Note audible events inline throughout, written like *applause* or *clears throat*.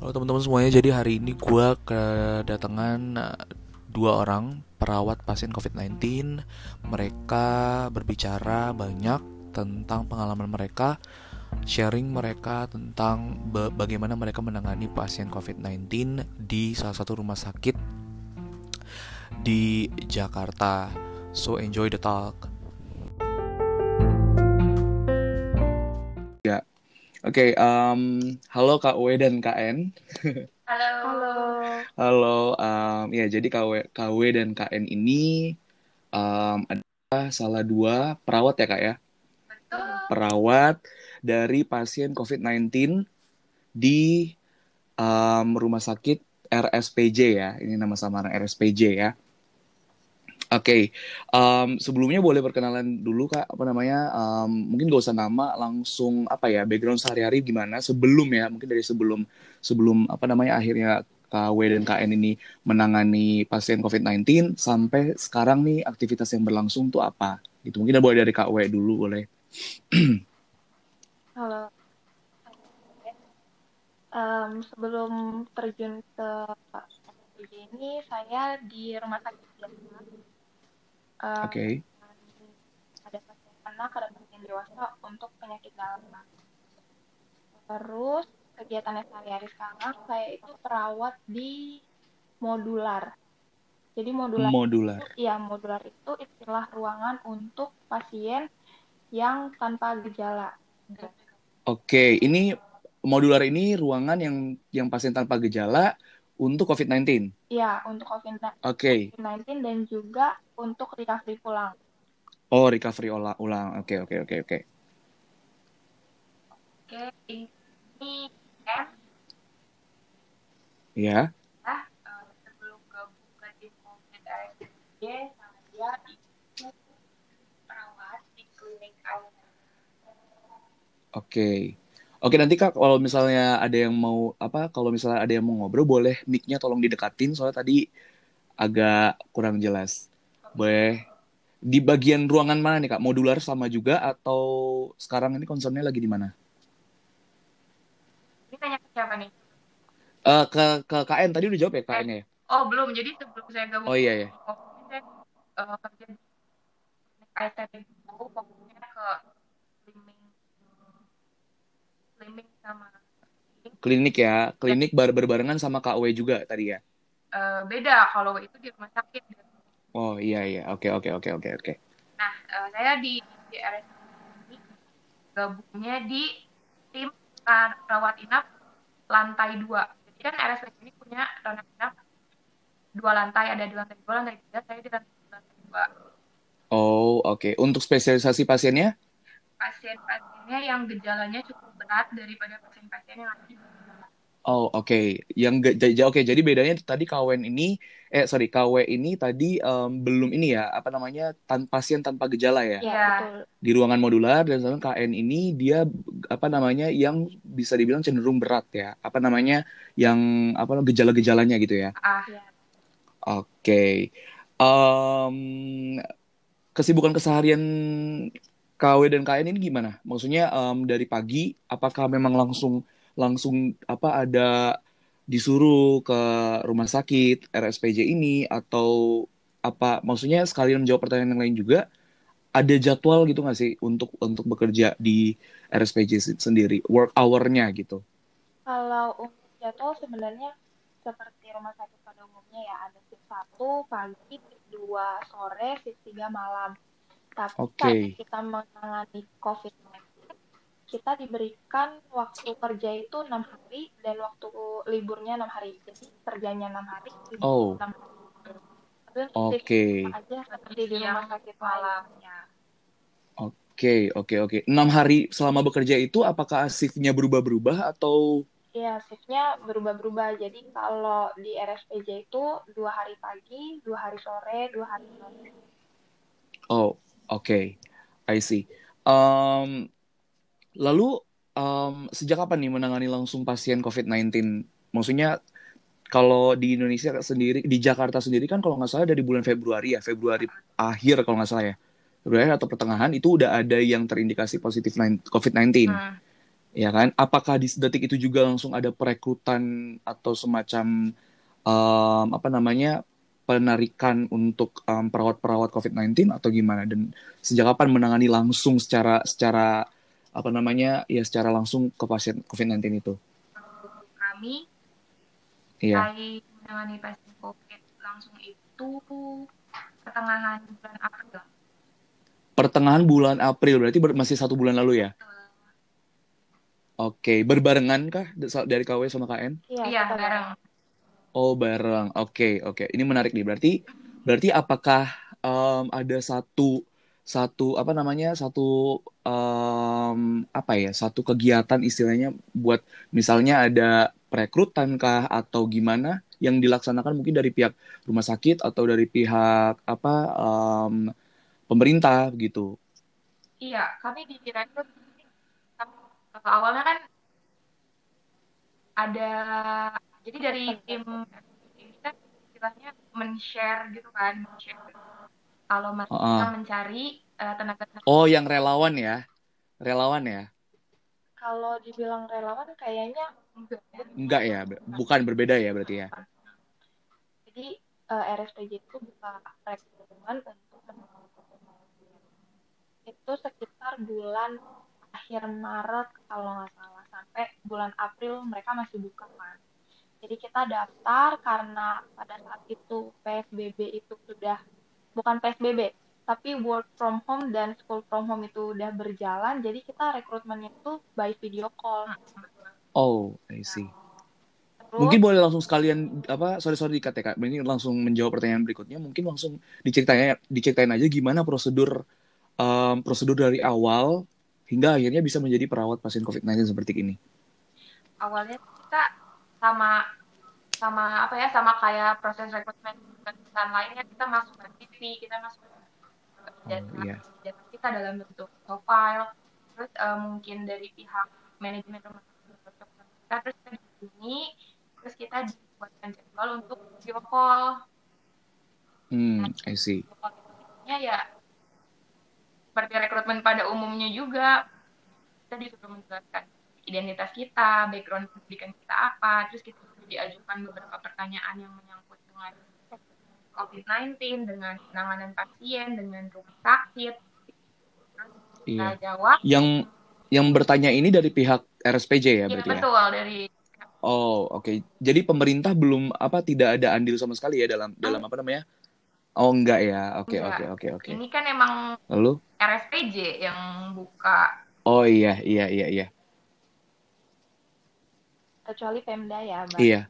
Halo teman-teman semuanya, jadi hari ini gue kedatangan uh, dua orang perawat pasien COVID-19. Mereka berbicara banyak tentang pengalaman mereka, sharing mereka tentang bagaimana mereka menangani pasien COVID-19 di salah satu rumah sakit di Jakarta. So enjoy the talk. Oke, okay, um, halo Kak W dan KN. Halo. Halo. Halo, um, ya jadi KW, KW dan KN ini um, adalah salah dua perawat ya Kak ya? Betul. Perawat dari pasien COVID-19 di um, rumah sakit RSPJ ya. Ini nama samaran RSPJ ya. Oke, okay. um, sebelumnya boleh perkenalan dulu kak, apa namanya? Um, mungkin gak usah nama, langsung apa ya background sehari-hari gimana sebelum ya, mungkin dari sebelum sebelum apa namanya akhirnya KW dan KN ini menangani pasien COVID-19 sampai sekarang nih aktivitas yang berlangsung tuh apa? Gitu mungkin boleh dari KW dulu boleh. *clears throat* Halo. Um, sebelum terjun ke ini saya di rumah sakit uh, Oke. Okay. Ada pasien anak, ada pasien dewasa untuk penyakit dalam. Terus kegiatan sehari-hari sekarang saya itu perawat di modular. Jadi modular, modular. Itu, ya modular itu istilah ruangan untuk pasien yang tanpa gejala. Oke, ini modular ini ruangan yang yang pasien tanpa gejala untuk COVID-19? Iya, untuk COVID-19 okay. COVID dan juga untuk recovery pulang. Oh, recovery ulang. Oke, oke, oke, oke. Oke, ini M. Ya. Nah, sebelum gabung ke tim COVID RSJ, saya itu perawat di klinik Oke. Okay. Oke nanti kak kalau misalnya ada yang mau apa kalau misalnya ada yang mau ngobrol boleh micnya tolong didekatin soalnya tadi agak kurang jelas. Boleh di bagian ruangan mana nih kak? Modular sama juga atau sekarang ini concernnya lagi di mana? Ini tanya ke siapa nih? Uh, ke ke KN tadi udah jawab ya KN ya? Oh belum jadi sebelum saya gabung. Oh iya ya. Saya uh, kerja di KST fokusnya ke klinik sama klinik ya. Klinik bar berbarengan sama KW juga tadi ya? Uh, beda. Kalau itu di rumah sakit. Oh iya iya. Oke oke oke oke oke. Nah uh, saya di di RS gabungnya di tim rawat inap lantai dua. Jadi kan RS ini punya rawat inap dua lantai ada di lantai dua lantai tiga saya di lantai, lantai dua. Oh oke. Okay. untuk spesialisasi pasiennya? Pasien-pasiennya yang gejalanya cukup berat daripada pasien-pasien yang ada Oh oke, okay. yang oke okay. jadi bedanya tadi kawen ini eh sorry KW ini tadi um, belum ini ya apa namanya tan pasien tanpa gejala ya? Iya. Di ruangan modular dan sedangkan KN ini dia apa namanya yang bisa dibilang cenderung berat ya apa namanya yang apa gejala-gejalanya gitu ya? Ah. Ya. Oke, okay. um, kesibukan keseharian KW dan KN ini gimana? Maksudnya um, dari pagi apakah memang langsung langsung apa ada disuruh ke rumah sakit RSPJ ini atau apa maksudnya sekalian menjawab pertanyaan yang lain juga ada jadwal gitu nggak sih untuk untuk bekerja di RSPJ sendiri work hour-nya gitu? Kalau untuk jadwal sebenarnya seperti rumah sakit pada umumnya ya ada shift satu pagi, dua sore, shift tiga malam. Tapi okay. saat kita menangani COVID-19, kita diberikan waktu kerja itu enam hari dan waktu liburnya enam hari. Jadi kerjanya enam hari, oh. enam hari. Oke. Okay. Aja seperti di rumah sakit malamnya. Oke, oke, oke. Enam hari selama bekerja itu apakah shiftnya berubah-berubah atau? Iya, shiftnya berubah-berubah. Jadi kalau di RSPJ itu dua hari pagi, dua hari sore, dua hari sore. Oh, Oke, okay. I see. Um, lalu um, sejak kapan nih menangani langsung pasien COVID-19? Maksudnya kalau di Indonesia sendiri, di Jakarta sendiri kan kalau nggak salah dari bulan Februari ya, Februari akhir kalau nggak salah ya, Februari atau pertengahan itu udah ada yang terindikasi positif COVID-19. Hmm. Ya kan? Apakah di detik itu juga langsung ada perekrutan atau semacam um, apa namanya penarikan untuk um, perawat-perawat COVID-19 atau gimana? Dan sejak kapan menangani langsung secara secara apa namanya ya secara langsung ke pasien COVID-19 itu? Kami Iya. menangani pasien COVID langsung itu pertengahan bulan April. Pertengahan bulan April berarti ber masih satu bulan lalu ya? Oke, okay. berbarengan kah dari KW sama KN? Iya, iya bareng. Oh, bareng. Oke, okay, oke. Okay. Ini menarik nih. Berarti berarti apakah um, ada satu satu apa namanya? satu um, apa ya? Satu kegiatan istilahnya buat misalnya ada perekrutan kah atau gimana yang dilaksanakan mungkin dari pihak rumah sakit atau dari pihak apa um, pemerintah gitu. Iya, kami di direkrut awalnya kan ada jadi dari *laughs* tim kita istilahnya men-share gitu kan men-share. Kalau mereka uh. mencari uh, tenaga tenaga oh yang relawan ya? Relawan ya? Kalau dibilang relawan kayaknya enggak ya. enggak ya? Bukan berbeda ya berarti ya? Jadi uh, eh, RSPJ itu buka rekrutmen untuk itu sekitar bulan akhir Maret kalau nggak salah. Sampai bulan April mereka masih buka kan jadi kita daftar karena pada saat itu PSBB itu sudah bukan PSBB tapi work from home dan school from home itu udah berjalan. Jadi kita rekrutmennya itu by video call. Oh I see. Terus, mungkin boleh langsung sekalian apa sorry sorry dikat ya kak ini langsung menjawab pertanyaan berikutnya. Mungkin langsung diceritain diceritain aja gimana prosedur um, prosedur dari awal hingga akhirnya bisa menjadi perawat pasien COVID-19 seperti ini? Awalnya kita sama sama apa ya sama kayak proses rekrutmen perusahaan lainnya kita masuk ke TV kita masuk ke data, oh, iya. data kita dalam bentuk profile terus uh, mungkin dari pihak manajemen rumah sakit kita terus kita di sini terus kita dibuatkan jadwal untuk video call. Hmm, I see. ya seperti rekrutmen pada umumnya juga kita disuruh menjelaskan identitas kita, background pendidikan kita apa, terus kita diajukan beberapa pertanyaan yang menyangkut dengan COVID-19, dengan penanganan pasien, dengan rumah sakit. Terus iya. jawab. Yang yang bertanya ini dari pihak RSPJ ya, iya, berarti betul, ya? dari Oh, oke. Okay. Jadi pemerintah belum apa tidak ada andil sama sekali ya dalam hmm. dalam apa namanya? Oh enggak ya, oke oke oke oke. Ini kan emang Lalu? RSPJ yang buka. Oh iya iya iya iya. Kecuali Pemda ya, Mbak. Iya.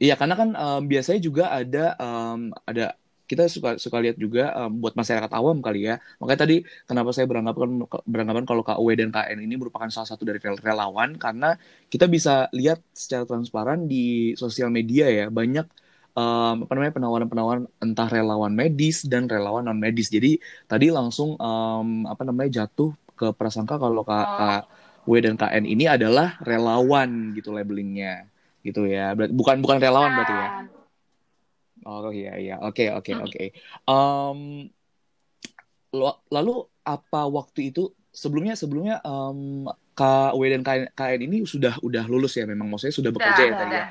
Iya karena kan um, biasanya juga ada um, ada kita suka suka lihat juga um, buat masyarakat awam kali ya. Makanya tadi kenapa saya beranggapan beranggapan kalau KUW dan KN ini merupakan salah satu dari relawan karena kita bisa lihat secara transparan di sosial media ya banyak um, apa namanya penawaran-penawaran entah relawan medis dan relawan non medis. Jadi tadi langsung um, apa namanya jatuh ke prasangka kalau Kak, oh. W dan KN ini adalah relawan gitu labelingnya gitu ya. bukan bukan relawan berarti ya. Oh iya iya. Oke oke hmm. oke. lalu apa waktu itu sebelumnya sebelumnya um, Kak W dan KN ini sudah udah lulus ya memang maksudnya sudah bekerja ya tadi ya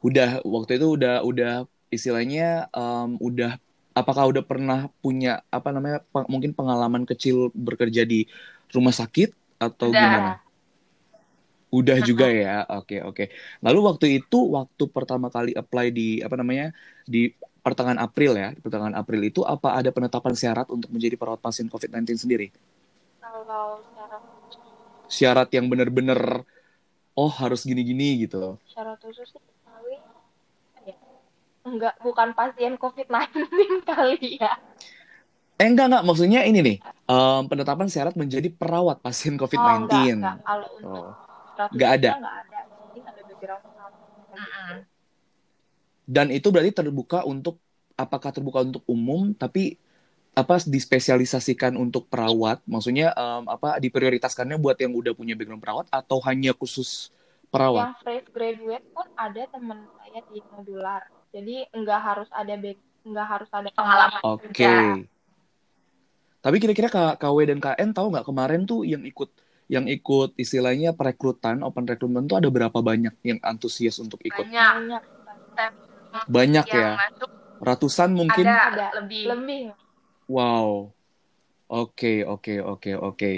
udah waktu itu udah udah istilahnya um, udah apakah udah pernah punya apa namanya peng, mungkin pengalaman kecil bekerja di rumah sakit atau udah. gimana? Udah juga ya. Oke, okay, oke. Okay. Lalu waktu itu waktu pertama kali apply di apa namanya? di pertengahan April ya, pertengahan April itu apa ada penetapan syarat untuk menjadi perawat pasien COVID-19 sendiri? Kalau syarat syarat yang benar-benar oh harus gini-gini gitu. Syarat khusus Enggak, bukan pasien COVID-19 kali ya. Eh enggak enggak maksudnya ini nih um, penetapan syarat menjadi perawat pasien COVID-19. Oh, enggak, enggak. Kalau untuk oh. enggak ada. Enggak ada. ada Dan itu berarti terbuka untuk apakah terbuka untuk umum tapi apa dispesialisasikan untuk perawat? Maksudnya um, apa diprioritaskannya buat yang udah punya background perawat atau hanya khusus perawat? Yang fresh graduate pun ada teman saya di modular jadi nggak harus ada back nggak harus ada pengalaman oke okay. Tapi kira-kira KW dan KN tahu nggak kemarin tuh yang ikut yang ikut istilahnya perekrutan open recruitment tuh ada berapa banyak yang antusias untuk ikut? Banyak. Banyak ya. Masuk, Ratusan mungkin? Ada, ada lebih. Lebih. Wow. Oke, okay, oke, okay, oke, okay, oke.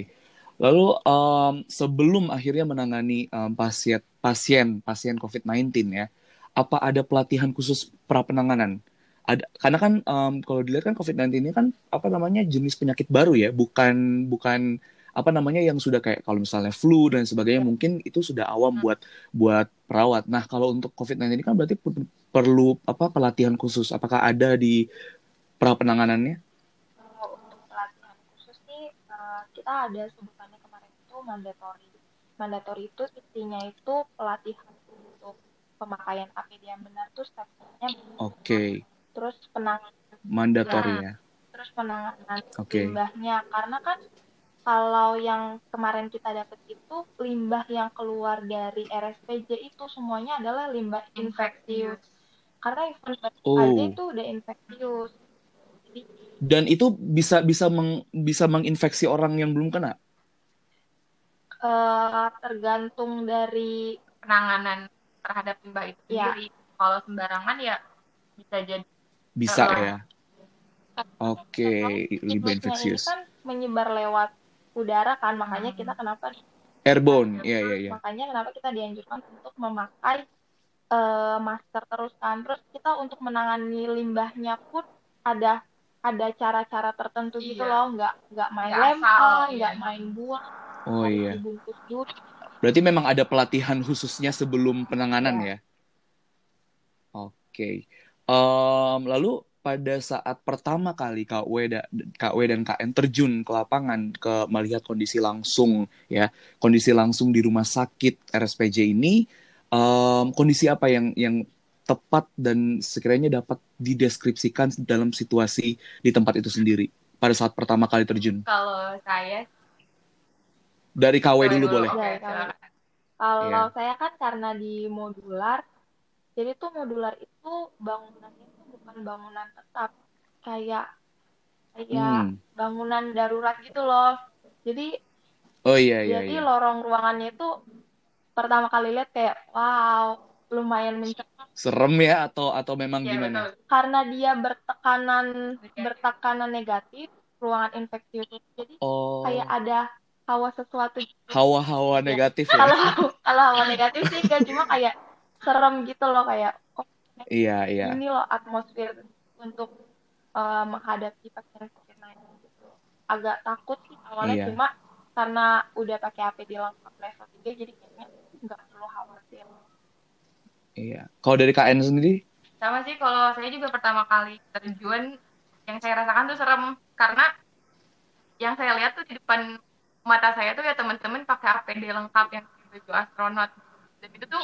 Lalu um, sebelum akhirnya menangani um, pasien pasien pasien COVID-19 ya, apa ada pelatihan khusus pra penanganan? Ada karena kan um, kalau dilihat kan COVID-19 ini kan apa namanya jenis penyakit baru ya, bukan bukan apa namanya yang sudah kayak kalau misalnya flu dan sebagainya mungkin itu sudah awam buat buat perawat. Nah, kalau untuk COVID-19 ini kan berarti perlu apa pelatihan khusus. Apakah ada di pra penanganannya? Kalau untuk pelatihan khusus sih uh, kita ada sebutannya kemarin itu mandatory. Mandatory itu intinya itu pelatihan untuk pemakaian APD yang benar tuh stepnya. Oke. Okay terus penanganan. Mandatory ya, terus penanganan okay. limbahnya. Karena kan kalau yang kemarin kita dapat itu limbah yang keluar dari RSPJ itu semuanya adalah limbah infeksius. Karena infeksius oh. aja itu udah infeksius. Jadi, dan itu bisa bisa meng, bisa menginfeksi orang yang belum kena? Uh, tergantung dari penanganan terhadap limbah itu ya. sendiri. Kalau sembarangan ya bisa jadi bisa uh, ya. Oke, okay. limbah infeksius. kan menyebar lewat udara kan, makanya kita kenapa airborne, iya iya iya. Makanya kenapa kita dianjurkan untuk memakai uh, masker terus kan. Terus kita untuk menangani limbahnya pun ada ada cara-cara tertentu iya. gitu loh, nggak nggak main lempar, iya. nggak iya. main buang. Oh iya. Berarti memang ada pelatihan khususnya sebelum penanganan ya? ya? Oke. Okay. Um, lalu pada saat pertama kali KW dan KW dan KN terjun ke lapangan ke melihat kondisi langsung ya kondisi langsung di rumah sakit RSPJ ini um, kondisi apa yang yang tepat dan sekiranya dapat dideskripsikan dalam situasi di tempat itu sendiri pada saat pertama kali terjun? Kalau saya dari KW dulu, dulu boleh. Ya, kalau yeah. saya kan karena di modular jadi tuh modular itu bangunannya itu bukan bangunan tetap kayak kayak hmm. bangunan darurat gitu loh jadi oh iya iya jadi iya. lorong ruangannya itu pertama kali lihat kayak wow lumayan mencekam serem ya atau atau memang ya, gimana betul. karena dia bertekanan bertekanan negatif ruangan infeksius jadi oh. kayak ada hawa sesuatu gitu. hawa-hawa negatif ya kalau kalau hawa negatif sih kan cuma kayak serem gitu loh kayak oh iya iya. ini loh atmosfer untuk uh, menghadapi pasien COVID-19 gitu. Agak takut sih awalnya iya. cuma karena udah pakai APD lengkap level 3 jadi kayaknya nggak perlu khawatir. Iya. Kalau dari KN sendiri? Sama sih kalau saya juga pertama kali terjun yang saya rasakan tuh serem. Karena yang saya lihat tuh di depan mata saya tuh ya teman-teman pakai APD lengkap yang baju astronot dan itu tuh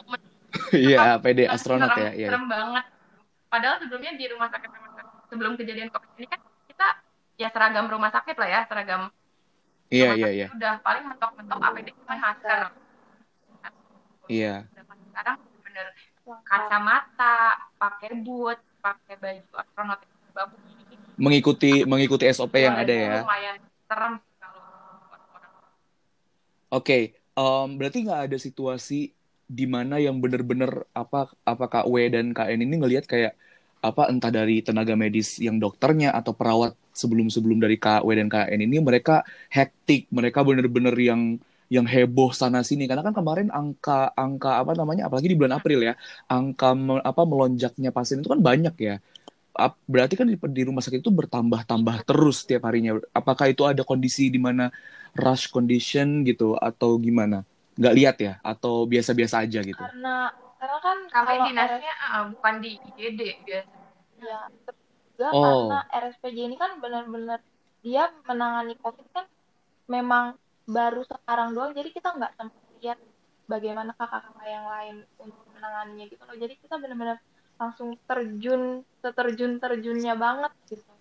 *laughs* Iya, PD astronot serem, ya. Iya. Serem banget. Padahal sebelumnya di rumah sakit sebelum kejadian COVID ini kan kita ya seragam rumah sakit lah ya, seragam. Iya, iya, iya. Udah paling mentok-mentok APD cuma masker. Iya. Sekarang bener kacamata, pakai boot, pakai baju astronot mengikuti mengikuti SOP yang ada ya. Lumayan serem kalau Oke, okay. um, berarti nggak ada situasi di mana yang benar-benar apa apa KW dan KN ini ngelihat kayak apa entah dari tenaga medis yang dokternya atau perawat sebelum-sebelum dari KW dan KN ini mereka hektik, mereka benar-benar yang yang heboh sana sini karena kan kemarin angka angka apa namanya apalagi di bulan April ya angka me, apa melonjaknya pasien itu kan banyak ya. Berarti kan di, di rumah sakit itu bertambah-tambah terus setiap harinya. Apakah itu ada kondisi di mana rush condition gitu atau gimana nggak lihat ya? Atau biasa-biasa aja gitu? Karena karena kan kami dinasnya uh, bukan di IGD biasa. Ya juga oh. karena RSPJ ini kan benar-benar dia menangani COVID kan memang baru sekarang doang jadi kita nggak sempat lihat bagaimana kakak-kakak yang lain untuk menanganinya gitu loh. Jadi kita benar-benar langsung terjun seterjun terjunnya banget gitu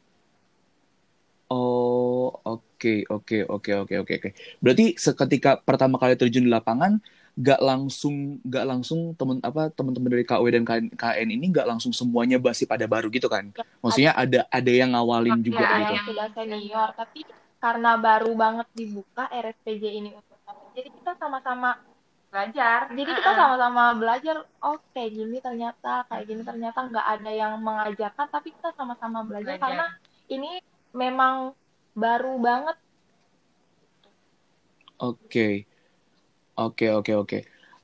Oh, oke, oke, oke, oke, oke, oke. Berarti seketika pertama kali terjun di lapangan, gak langsung, gak langsung temen apa teman-teman dari KW dan KN ini gak langsung semuanya basi pada baru gitu kan? Maksudnya ada ada yang ngawalin juga ya, gitu. Yang sudah senior, tapi karena baru banget dibuka RSPJ ini untuk jadi kita sama-sama belajar jadi kita sama-sama belajar oh kayak gini ternyata kayak gini ternyata nggak ada yang mengajarkan tapi kita sama-sama belajar, belajar karena ini memang baru banget. Oke. Oke oke oke.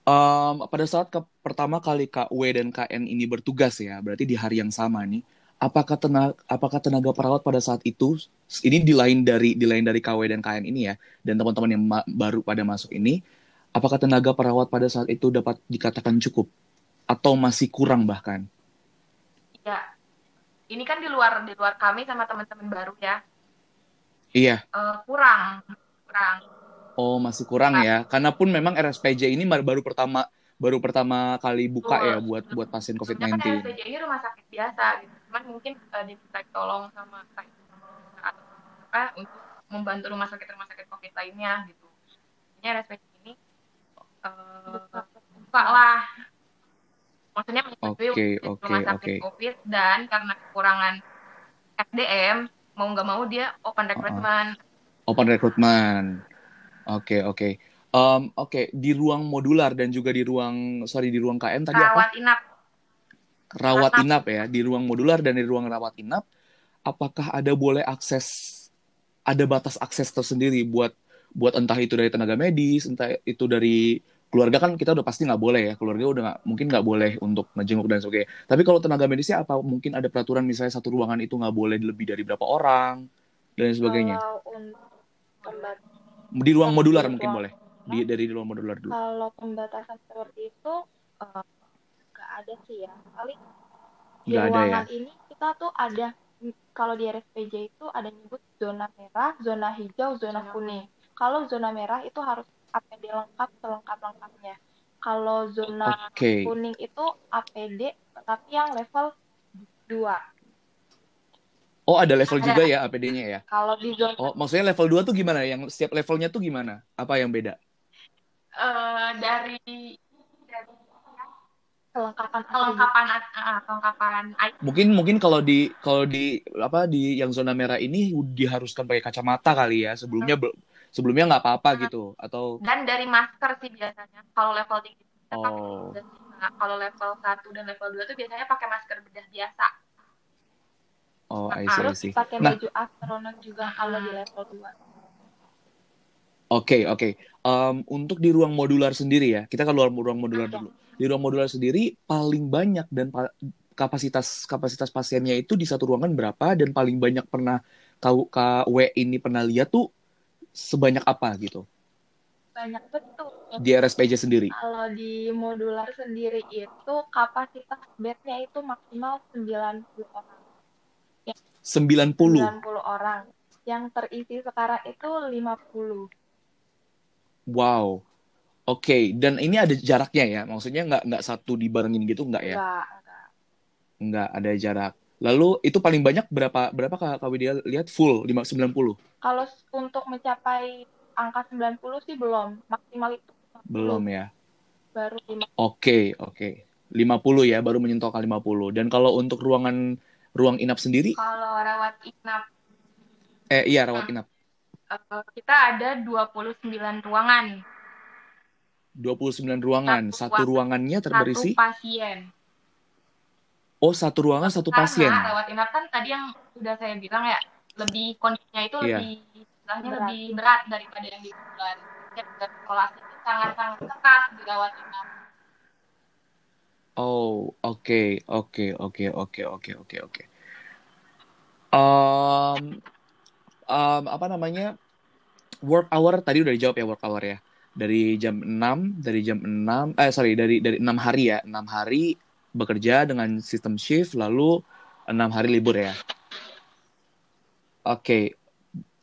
Um, pada saat ke pertama kali KW dan KN ini bertugas ya berarti di hari yang sama nih apakah tenaga apakah tenaga perawat pada saat itu ini di lain dari di lain dari KW dan KN ini ya dan teman-teman yang baru pada masuk ini apakah tenaga perawat pada saat itu dapat dikatakan cukup? Atau masih kurang bahkan? Ya, ini kan di luar di luar kami sama teman-teman baru ya. Iya. Uh, kurang, kurang. Oh masih kurang nah. ya, karena pun memang RSPJ ini baru pertama baru pertama kali buka oh, ya buat buat pasien COVID-19. Kan RSPJ ini rumah sakit biasa, gitu. cuman mungkin uh, diminta tolong sama atau apa untuk membantu rumah sakit rumah sakit COVID lainnya gitu. Ini RSPJ uh, buka lah maksudnya menyetujui okay, okay, rumah sakit okay. COVID dan karena kekurangan SDM mau nggak mau dia open recruitment. Uh, open recruitment. Oke okay, oke. Okay. Um, oke okay. di ruang modular dan juga di ruang sorry di ruang KM tadi rawat apa? inap. Rawat inap ya di ruang modular dan di ruang rawat inap. Apakah ada boleh akses ada batas akses tersendiri buat buat entah itu dari tenaga medis, entah itu dari keluarga kan kita udah pasti nggak boleh ya. Keluarga udah gak, mungkin nggak boleh untuk ngejenguk dan sebagainya. Tapi kalau tenaga medisnya apa? Mungkin ada peraturan misalnya satu ruangan itu nggak boleh lebih dari berapa orang dan sebagainya. Di ruang modular mungkin boleh. Di dari ruang modular dulu. Kalau pembatasan seperti itu eh, nggak uh, ada sih ya. Paling di gak ruangan ada ya? ini kita tuh ada kalau di RSPJ itu ada nyebut zona merah, zona hijau, zona kuning. Kalau zona merah itu harus APD lengkap selengkap-lengkapnya. Kalau zona okay. kuning itu APD tapi yang level 2. Oh, ada level ada. juga ya APD-nya ya? Kalau di zona Oh, maksudnya level 2 tuh gimana? Yang setiap levelnya tuh gimana? Apa yang beda? Uh, dari dari kelengkapan kelengkapan uh, kelengkapan mungkin mungkin kalau di kalau di apa di yang zona merah ini diharuskan pakai kacamata kali ya sebelumnya hmm sebelumnya nggak apa-apa nah, gitu atau dan dari masker sih biasanya kalau level tinggi kita oh. pakai kalau level 1 dan level 2 tuh biasanya pakai masker bedah biasa oh nah, I see, harus pakai nah, baju astronot juga kalau di level 2 Oke, okay, oke. Okay. Um, untuk di ruang modular sendiri ya, kita kan luar ruang modular dulu. Di ruang modular sendiri paling banyak dan pa kapasitas kapasitas pasiennya itu di satu ruangan berapa dan paling banyak pernah KW ini pernah lihat tuh sebanyak apa gitu? Banyak betul. Di RSPJ sendiri? Kalau di modular sendiri itu kapasitas bednya itu maksimal 90 orang. Ya, 90? 90 orang. Yang terisi sekarang itu 50. Wow. Oke, okay. dan ini ada jaraknya ya? Maksudnya nggak nggak satu dibarengin gitu nggak ya? Nggak, nggak. Nggak ada jarak. Lalu itu paling banyak berapa berapa Kak Widya lihat full 90? Kalau untuk mencapai angka 90 sih belum, maksimal itu. 50. Belum ya. Baru 5. Oke, oke. Okay. 50 ya, baru menyentuh angka 50. Dan kalau untuk ruangan ruang inap sendiri? Kalau rawat inap. Eh iya, rawat inap. Uh, kita ada 29 ruangan. 29 ruangan. Satu, satu ruangannya terberisi? Satu pasien Oh, satu ruangan satu Karena pasien. Karena rawat inap kan tadi yang sudah saya bilang ya, lebih kondisinya itu yeah. lebih istilahnya berat. lebih berat daripada yang di bulan. Isolasi itu sangat-sangat ketat di rawat inap. Oh, oke, okay, oke, okay, oke, okay, oke, oke, oke, oke. Um, um, apa namanya? Work hour tadi udah dijawab ya work hour ya. Dari jam 6, dari jam 6, eh sorry, dari dari 6 hari ya. 6 hari bekerja dengan sistem shift lalu enam hari libur ya. Oke, okay.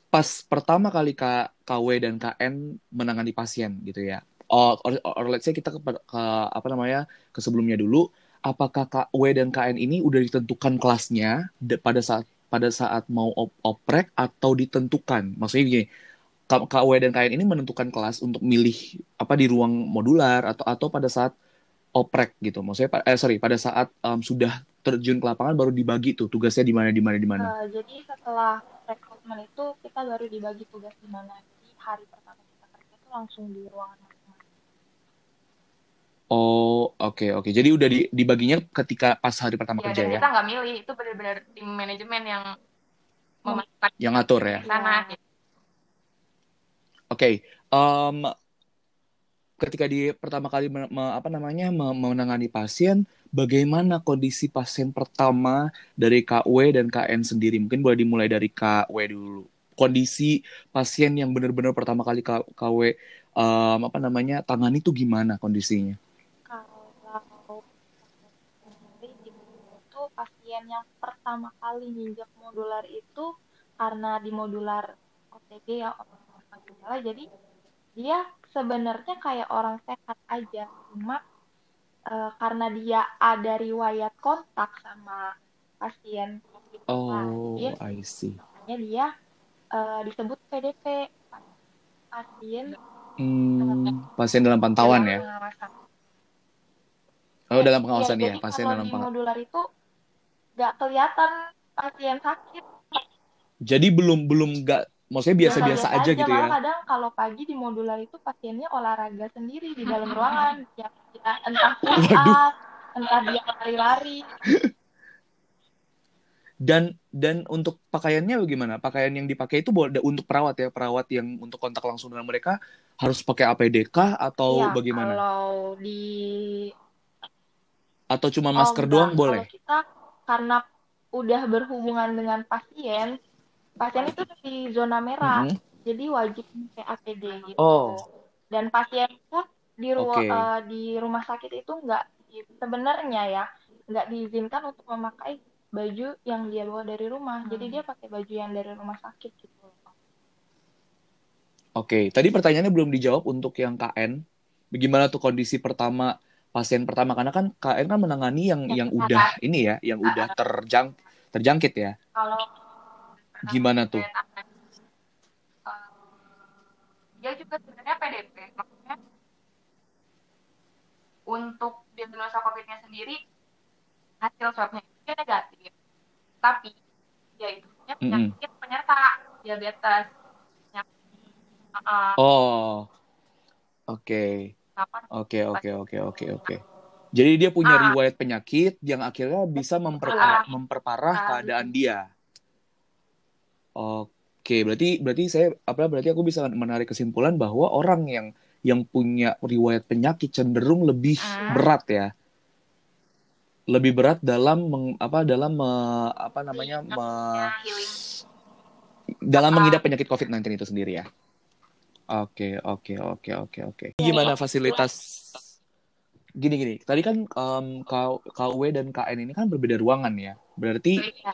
pas pertama kali K, KW dan KN menangani pasien gitu ya. Or, or, or let's say kita ke, ke apa namanya ke sebelumnya dulu, apakah KW dan KN ini udah ditentukan kelasnya pada saat pada saat mau op oprek atau ditentukan? Maksudnya gini, KW dan KN ini menentukan kelas untuk milih apa di ruang modular atau atau pada saat oprek gitu. Maksudnya eh sorry pada saat um, sudah terjun ke lapangan baru dibagi tuh tugasnya di mana di mana di mana. Uh, jadi setelah rekrutmen itu kita baru dibagi tugas di mana. Jadi hari pertama kita kerja itu langsung di ruangan. Oh, oke okay, oke. Okay. Jadi udah dibaginya ketika pas hari pertama ya, kerja dan ya? Kita nggak milih, itu benar-benar tim manajemen yang memasukkan yang ngatur ya. Sana. Ya. Oke, okay. um, ketika di pertama kali me, me, apa namanya me, menangani pasien, bagaimana kondisi pasien pertama dari KW dan KN sendiri? Mungkin boleh dimulai dari KW dulu. Kondisi pasien yang benar-benar pertama kali KW um, apa namanya tangani itu gimana kondisinya? Kalau itu pasien yang pertama kali nginjak modular itu karena di modular OTG ya jadi dia sebenarnya kayak orang sehat aja. Cuma uh, karena dia ada riwayat kontak sama pasien oh dia, I see. dia uh, disebut PDP pasien hmm, pasien dalam pantauan dalam ya pengawasan. oh dalam pengawasan ya, ya pasien dalam pengawasan modular itu nggak kelihatan pasien sakit. Jadi belum belum nggak maksudnya biasa-biasa aja, aja gitu ya? kadang kalau pagi di modular itu pasiennya olahraga sendiri di dalam ruangan. Ya, ya entah push up entah dia lari-lari. Dan dan untuk pakaiannya bagaimana? Pakaian yang dipakai itu untuk perawat ya? Perawat yang untuk kontak langsung dengan mereka harus pakai APD kah? Atau ya, bagaimana? kalau di atau cuma masker oh, doang? Boleh? Kalau kita karena udah berhubungan dengan pasien pasien itu di zona merah, mm -hmm. jadi wajib pakai APD gitu. Oh. Dan pasien pun di ruang okay. uh, eh, di rumah sakit itu nggak sebenarnya ya nggak diizinkan untuk memakai baju yang dia bawa dari rumah. Hmm. Jadi dia pakai baju yang dari rumah sakit gitu. Oke, okay. tadi pertanyaannya belum dijawab untuk yang KN. Bagaimana tuh kondisi pertama pasien pertama karena kan KN kan menangani yang yang, yang udah ini ya, yang udah terjang terjangkit ya. Kalau Gimana tuh? dia juga sebenarnya PDP, maksudnya untuk diagnosa COVID-nya sendiri hasil swabnya itu negatif, tapi dia itu punya penyakit mm -hmm. penyerta diabetes. Uh, oh, oke. Oke, oke, oke, oke, oke. Jadi dia punya ah. riwayat penyakit yang akhirnya bisa memperparah, memperparah keadaan dia. Oke, berarti berarti saya apa berarti aku bisa menarik kesimpulan bahwa orang yang yang punya riwayat penyakit cenderung lebih uh. berat ya. Lebih berat dalam meng, apa dalam me, apa namanya me, dalam mengidap penyakit COVID-19 itu sendiri ya. Oke, oke, oke, oke, oke. Gimana fasilitas gini gini. Tadi kan um, KW dan KN ini kan berbeda ruangan ya. Berarti iya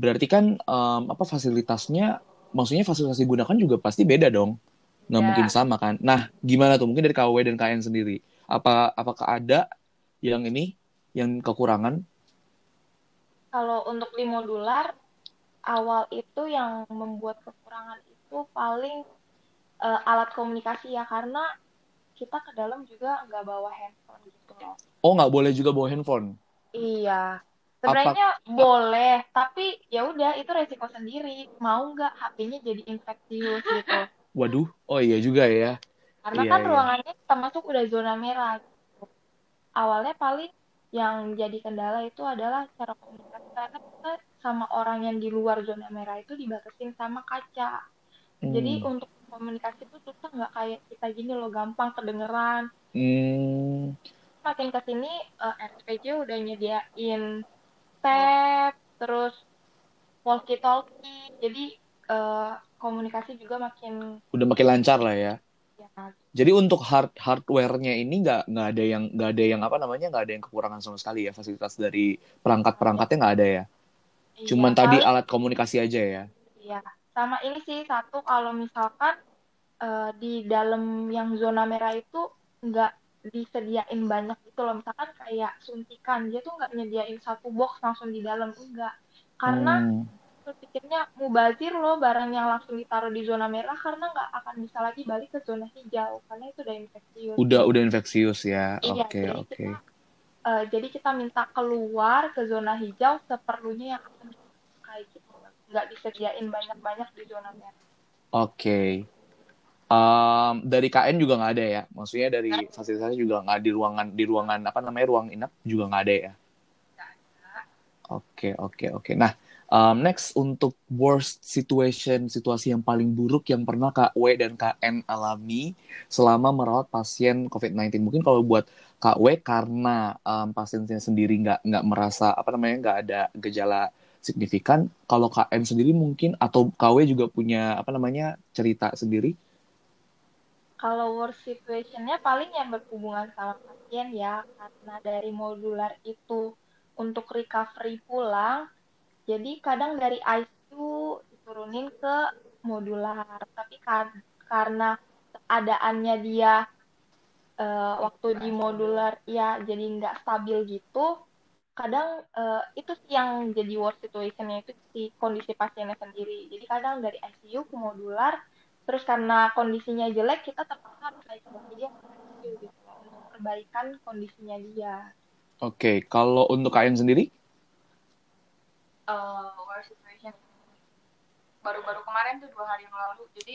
berarti kan um, apa fasilitasnya maksudnya fasilitas digunakan juga pasti beda dong. Nggak ya. mungkin sama kan. Nah gimana tuh? Mungkin dari KW dan KN sendiri. Apa apakah ada yang ini yang kekurangan? Kalau untuk di modular awal itu yang membuat kekurangan itu paling uh, alat komunikasi ya. Karena kita ke dalam juga nggak bawa handphone gitu loh. Oh nggak boleh juga bawa handphone? Iya Sebenarnya Apa? boleh, tapi ya udah itu resiko sendiri. Mau nggak HP-nya jadi infeksius gitu. Waduh, oh iya juga ya. Karena iya, kan iya. ruangannya termasuk udah zona merah. Gitu. Awalnya paling yang jadi kendala itu adalah cara komunikasi karena kita sama orang yang di luar zona merah itu dibatasin sama kaca. Hmm. Jadi untuk komunikasi itu susah nggak kayak kita gini loh gampang kedengeran. Hmm. Makin ke sini uh, eh, RSPJ udah nyediain tab terus walkie talkie jadi uh, komunikasi juga makin udah makin lancar lah ya, ya. jadi untuk hard hardwarenya ini nggak nggak ada yang nggak ada yang apa namanya nggak ada yang kekurangan sama sekali ya? Fasilitas dari perangkat perangkatnya nggak ada ya? Iya, cuman tadi alat komunikasi aja ya? Iya. Sama ini sih satu kalau misalkan uh, di dalam yang zona merah itu nggak disediain banyak gitu loh misalkan kayak suntikan dia tuh nggak nyediain satu box langsung di dalam enggak karena hmm. pikirnya mubazir loh barang yang langsung ditaruh di zona merah karena nggak akan bisa lagi balik ke zona hijau karena itu udah infeksius udah udah infeksius ya iya, oke oke okay, okay. uh, jadi kita minta keluar ke zona hijau seperlunya yang akan kayak gitu nggak disediain banyak-banyak di zona merah. Oke. Okay. Um, dari KN juga nggak ada ya? Maksudnya dari fasilitasnya juga nggak di ruangan di ruangan apa namanya ruang inap juga nggak ada ya? Oke oke oke. Nah um, next untuk worst situation situasi yang paling buruk yang pernah Kak W dan KN alami selama merawat pasien COVID-19. Mungkin kalau buat Kak W karena um, pasiennya sendiri nggak nggak merasa apa namanya nggak ada gejala signifikan. Kalau KN sendiri mungkin atau KW juga punya apa namanya cerita sendiri? Kalau worst situationnya paling yang berhubungan sama pasien ya, karena dari modular itu untuk recovery pulang, jadi kadang dari ICU diturunin ke modular, tapi kar karena keadaannya dia uh, waktu di modular ya jadi nggak stabil gitu, kadang uh, itu yang jadi worst situationnya itu si kondisi pasiennya sendiri. Jadi kadang dari ICU ke modular terus karena kondisinya jelek kita terpaksa harus isolasi dia gitu. Untuk perbaikan kondisinya dia. Oke okay. kalau untuk kalian sendiri? Uh, worst situation. Baru-baru kemarin tuh dua hari yang lalu. Jadi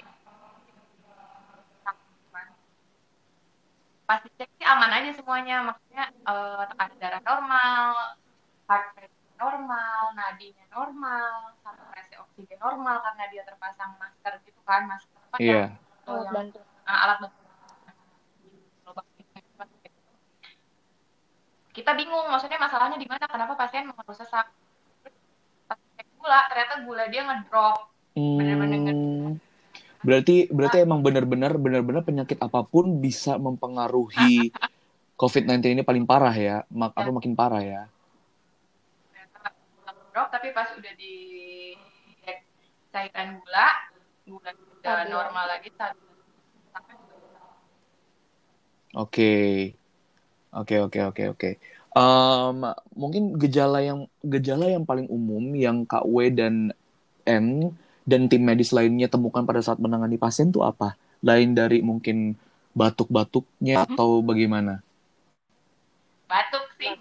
pasti cek sih aman aja semuanya. Maksudnya uh, tekanan darah normal heart rate normal nadinya normal saturasi oksigen normal karena dia terpasang masker gitu kan masker apa yeah. yang, alat bantu uh, alat bantu kita bingung maksudnya masalahnya di mana kenapa pasien mengeluh sesak gula ternyata gula dia ngedrop hmm. benar-benar berarti berarti emang benar-benar benar-benar penyakit apa pun bisa mempengaruhi COVID-19 ini paling parah ya mak apa makin parah ya drop tapi pas udah di cairan gula udah normal lagi Oke, oke, oke, oke, oke. Mungkin gejala yang gejala yang paling umum yang KW dan N dan tim medis lainnya temukan pada saat menangani pasien itu apa? Lain dari mungkin batuk-batuknya uh-huh. atau bagaimana? Batuk sih.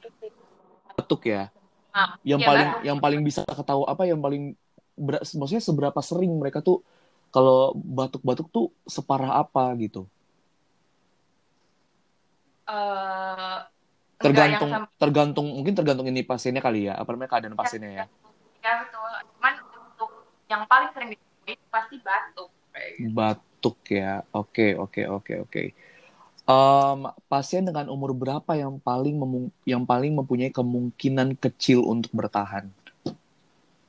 Batuk ya. Ah, yang ya paling batuk. yang paling bisa ketahui apa yang paling maksudnya seberapa sering mereka tuh kalau batuk-batuk tuh separah apa gitu? Uh, tergantung tergantung mungkin tergantung ini pasiennya kali ya apa namanya keadaan pasiennya ya. Ya betul. Cuman untuk yang paling sering ditemui pasti batuk batuk ya. Oke oke oke oke. Um, pasien dengan umur berapa yang paling yang paling mempunyai kemungkinan kecil untuk bertahan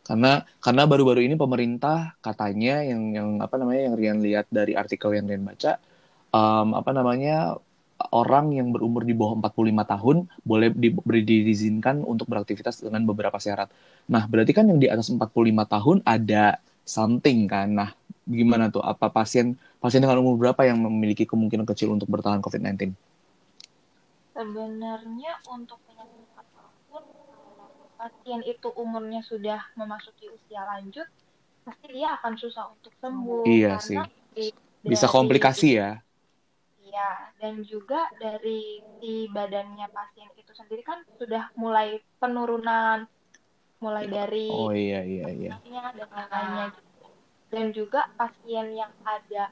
karena karena baru-baru ini pemerintah katanya yang yang apa namanya yang Rian lihat dari artikel yang Rian baca um, apa namanya orang yang berumur di bawah 45 tahun boleh diberi diizinkan untuk beraktivitas dengan beberapa syarat. Nah, berarti kan yang di atas 45 tahun ada something kan. Nah, gimana tuh? Apa pasien pasien dengan umur berapa yang memiliki kemungkinan kecil untuk bertahan COVID-19? Sebenarnya untuk pasien itu umurnya sudah memasuki usia lanjut, pasti dia akan susah untuk sembuh. Iya sih. Di, Bisa komplikasi ya. Iya, dan juga dari di badannya pasien itu sendiri kan sudah mulai penurunan, mulai dari oh iya iya iya dan lainnya gitu. Dan juga pasien yang ada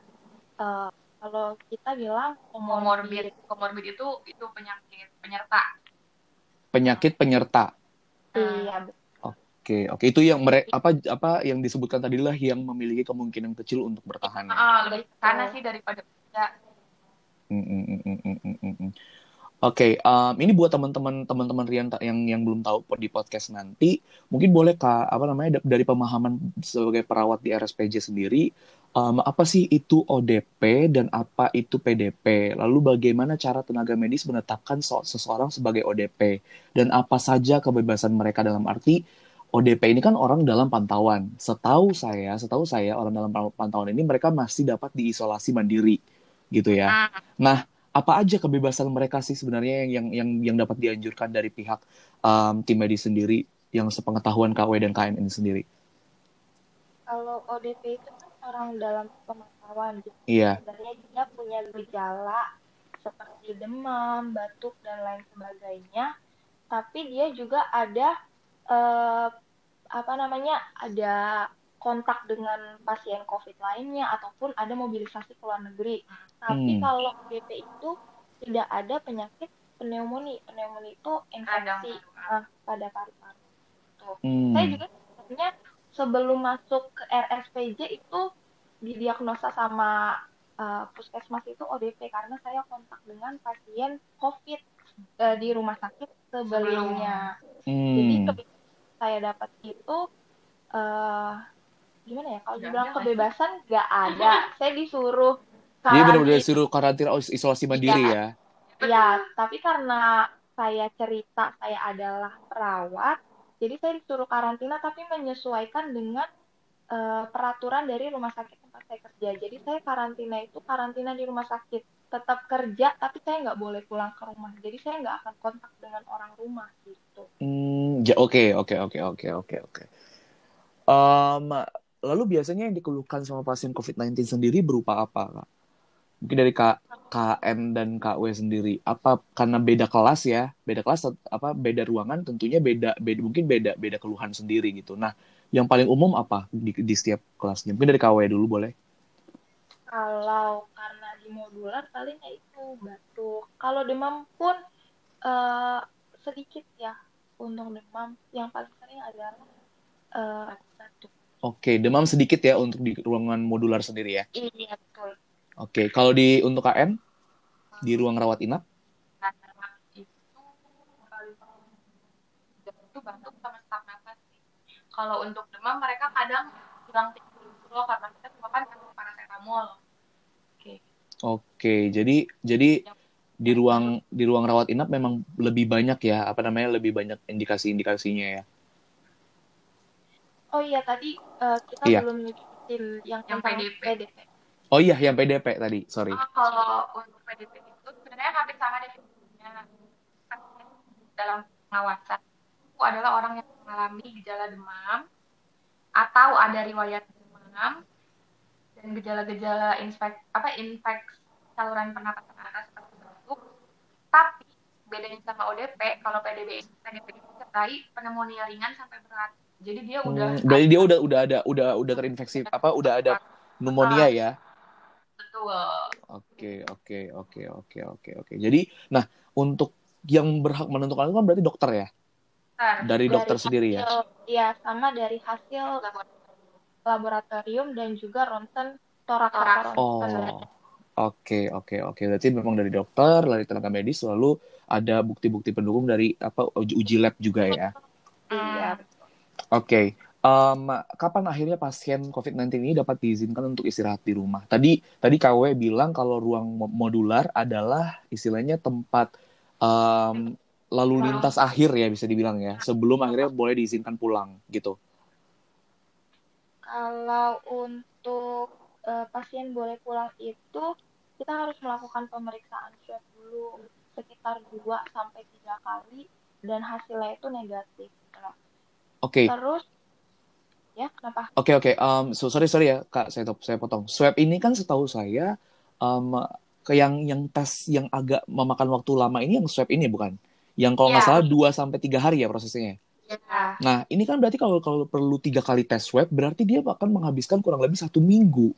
uh, kalau kita bilang komorbid, komorbid itu itu penyakit penyerta. Penyakit penyerta. Iya. Oke, oke itu yang mereka apa apa yang disebutkan tadi lah yang memiliki kemungkinan kecil untuk bertahan. Ya? Ah, lebih karena sih daripada ya. Mm, mm, mm, Oke, okay, um, ini buat teman-teman teman-teman Rian yang yang belum tahu di podcast nanti, mungkin boleh kak apa namanya dari pemahaman sebagai perawat di RSPJ sendiri, um, apa sih itu ODP dan apa itu PDP? Lalu bagaimana cara tenaga medis menetapkan so seseorang sebagai ODP dan apa saja kebebasan mereka dalam arti ODP ini kan orang dalam pantauan. Setahu saya, setahu saya orang dalam pantauan ini mereka masih dapat diisolasi mandiri, gitu ya. Ah. Nah, apa aja kebebasan mereka sih sebenarnya yang yang yang, yang dapat dianjurkan dari pihak um, tim medis sendiri yang sepengetahuan KW dan KN ini sendiri? Kalau ODP itu kan orang dalam pemantauan, gitu. Iya. Sebenarnya dia punya gejala seperti demam, batuk dan lain sebagainya, tapi dia juga ada uh, apa namanya ada kontak dengan pasien COVID lainnya ataupun ada mobilisasi ke luar negeri. Tapi hmm. kalau ODP itu tidak ada penyakit pneumonia. Pneumonia itu infeksi uh, pada paru-paru. Hmm. Saya juga sebenarnya sebelum masuk ke RSPJ itu didiagnosa sama uh, puskesmas itu ODP karena saya kontak dengan pasien COVID uh, di rumah sakit sebelumnya. Hmm. Jadi saya dapat itu uh, gimana ya? Kalau dibilang kebebasan nggak ada. *laughs* Saya disuruh dia benar-benar disuruh karantina isolasi mandiri ya? Ya tapi karena saya cerita saya adalah perawat jadi saya disuruh karantina tapi menyesuaikan dengan uh, peraturan dari rumah sakit tempat saya kerja. Jadi saya karantina itu karantina di rumah sakit tetap kerja tapi saya nggak boleh pulang ke rumah. Jadi saya nggak akan kontak dengan orang rumah gitu. Hmm, ya oke oke oke oke oke oke. Lalu biasanya yang dikeluhkan sama pasien COVID-19 sendiri berupa apa, Kak? Mungkin dari K, KN dan KW sendiri. Apa karena beda kelas ya? Beda kelas apa beda ruangan tentunya beda beda mungkin beda beda keluhan sendiri gitu. Nah, yang paling umum apa di, di setiap kelasnya? Mungkin dari KW dulu boleh. Kalau karena di modular paling ya itu batuk. Kalau demam pun uh, sedikit ya untuk demam. Yang paling sering adalah uh, batuk. Oke, demam sedikit ya untuk di ruangan modular sendiri ya? Iya, betul. Oke, kalau di untuk KN di ruang rawat inap? itu batuk sama sesak nafas. Kalau untuk demam mereka kadang bilang dulu karena kita cuma kan paracetamol. Oke. Oke, jadi jadi di ruang di ruang rawat inap memang lebih banyak ya apa namanya lebih banyak indikasi-indikasinya ya. Oh iya tadi uh, kita iya. belum nyebutin yang, yang PDP. PDP. Oh iya yang PDP tadi, sorry. Oh, kalau untuk PDP itu sebenarnya hampir sama definisinya dalam pengawasan itu adalah orang yang mengalami gejala demam atau ada riwayat demam dan gejala-gejala infek apa infeksi saluran pernapasan atas seperti batuk. Tapi bedanya sama ODP, kalau PDP PDP itu disertai pneumonia ringan sampai berat. Jadi dia hmm, udah Berarti dia udah udah ada udah udah terinfeksi apa udah ada pneumonia ya? Betul. Oke, oke, oke, oke, oke, oke. Jadi nah untuk yang berhak menentukan itu kan berarti dokter ya? Dari, dari dokter hasil, sendiri ya? Iya, sama dari hasil laboratorium dan juga ronsen toraks. Oh. Oke, oke, oke. Berarti memang dari dokter, dari tenaga medis lalu ada bukti-bukti pendukung dari apa uji lab juga ya? Iya, Oke, okay. um, kapan akhirnya pasien COVID-19 ini dapat diizinkan untuk istirahat di rumah? Tadi tadi KW bilang kalau ruang modular adalah istilahnya tempat um, lalu lintas akhir ya bisa dibilang ya, sebelum akhirnya boleh diizinkan pulang gitu. Kalau untuk uh, pasien boleh pulang itu kita harus melakukan pemeriksaan swab dulu sekitar 2 sampai tiga kali dan hasilnya itu negatif. Oke. Okay. Terus ya kenapa? Oke okay, oke. Okay. Um, so, sorry sorry ya kak saya saya potong. Swab ini kan setahu saya um, ke yang yang tes yang agak memakan waktu lama ini yang swab ini bukan? Yang kalau nggak yeah. salah 2 sampai tiga hari ya prosesnya. Yeah. Nah ini kan berarti kalau kalau perlu tiga kali tes swab berarti dia akan menghabiskan kurang lebih satu minggu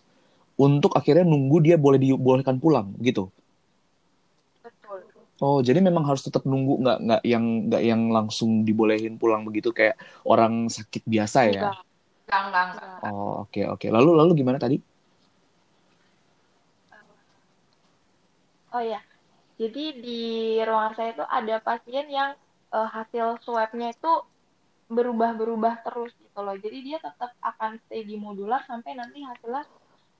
untuk akhirnya nunggu dia boleh dibolehkan pulang gitu. Oh, jadi memang harus tetap nunggu nggak nggak yang nggak yang langsung dibolehin pulang begitu kayak orang sakit biasa ya? Enggak, enggak, enggak. Oh, oke okay, oke. Okay. Lalu lalu gimana tadi? Oh ya, jadi di ruangan saya itu ada pasien yang uh, hasil swabnya itu berubah-berubah terus gitu loh. Jadi dia tetap akan stay di modular sampai nanti hasilnya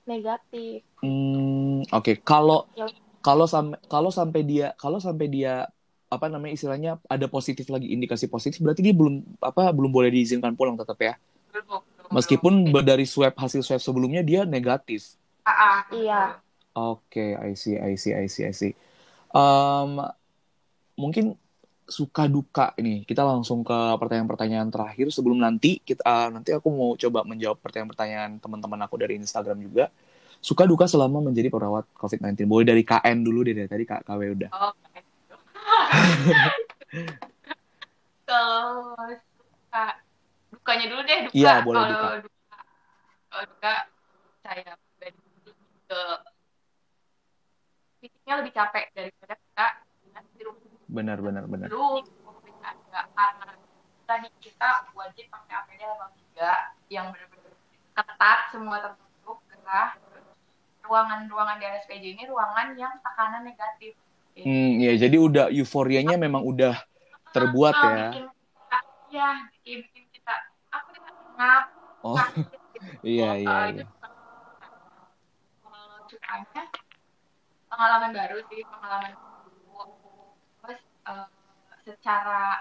negatif. Hmm, oke. Okay. Kalau ya kalau sampai kalau sampai dia kalau sampai dia apa namanya istilahnya ada positif lagi indikasi positif berarti dia belum apa belum boleh diizinkan pulang tetap ya? Meskipun dari swab hasil swab sebelumnya dia negatif. Ah, ah. iya. Oke okay, I see I see I see I see. Um, mungkin suka duka ini. Kita langsung ke pertanyaan-pertanyaan terakhir. Sebelum nanti kita uh, nanti aku mau coba menjawab pertanyaan-pertanyaan teman-teman aku dari Instagram juga suka duka selama menjadi perawat COVID-19? Boleh dari KN dulu deh, dari tadi Kak KW udah. Oh, Kalau *laughs* suka, dukanya dulu deh, duka. Iya, boleh duka. duka. kalau juga saya pribadi ke fisiknya lebih capek daripada kita di rumah benar benar benar dulu karena tadi kita wajib pakai APD level 3 yang benar-benar ketat semua tertutup gerah ruangan-ruangan di RSPJ ini ruangan yang tekanan negatif Hmm, ya jadi udah euforianya memang udah terbuat Ah, ya. bikin ya bikin, bikin kita aku ngap Oh, *laughs* iya iya iya. kalau sukanya pengalaman baru sih pengalaman baru terus eh, secara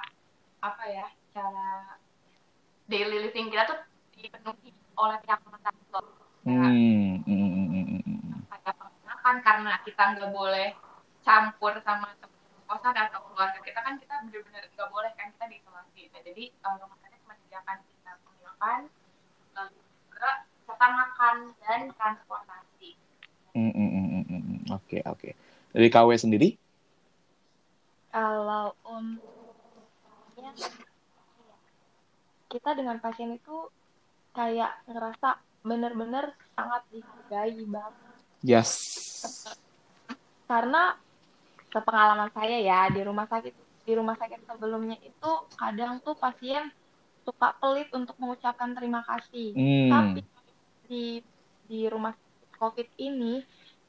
apa ya secara daily living kita tuh dipenuhi oleh pihak rumah sakit hmm, hmm, hmm, hmm, hmm. Pengenakan karena kita nggak boleh campur sama teman kosan atau keluarga kita kan kita benar-benar nggak boleh kan kita diisolasi nah, jadi eh, rumah sakit menyediakan kita penginapan lalu juga serta makan dan transportasi Hmm, hmm, hmm. Oke oke. Dari KW sendiri? Kalau untuk kita dengan pasien itu kayak ngerasa bener-bener sangat dihargai banget Yes. karena sepengalaman saya ya di rumah sakit di rumah sakit sebelumnya itu kadang tuh pasien suka pelit untuk mengucapkan terima kasih Hmm. tapi di di rumah sakit covid ini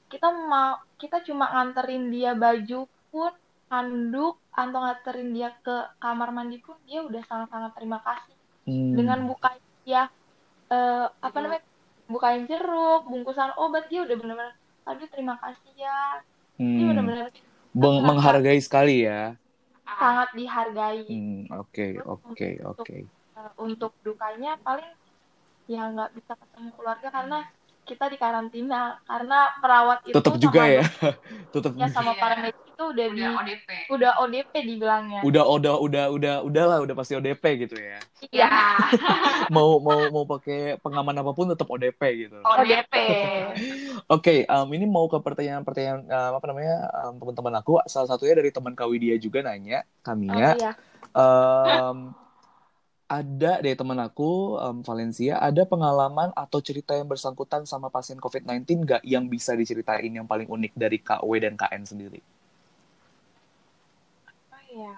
kita mau kita cuma nganterin dia baju pun handuk atau nganterin dia ke kamar mandi pun dia udah sangat-sangat terima kasih Hmm. dengan bukain dia eh, apa namanya bukain jeruk bungkusan obat dia udah bener-bener aduh terima kasih ya dia Hmm. bener-bener Meng- menghargai sekali ya. sangat dihargai Hmm, Oke oke oke. Eh, untuk dukanya paling ya nggak bisa ketemu keluarga karena kita di karantina karena perawat itu Tetap juga sama ya. *laughs* Tetap ya sama Iya. para medis itu udah di udah ODP udah ODP dibilangnya udah udah udah udah udah lah udah pasti ODP gitu ya. iya *laughs* Mau mau mau pakai pengaman apa pun tetap ODP gitu. ODP *laughs* Oke, em, ini mau ke pertanyaan-pertanyaan em, apa namanya em, teman-teman aku. Salah satunya dari teman Kawidia juga nanya, Kaminya. Oh, iya. em, ada dari teman aku em, Valencia, ada pengalaman atau cerita yang bersangkutan sama pasien COVID-19 nggak yang bisa diceritain yang paling unik dari KW dan KN sendiri? Oh, iya.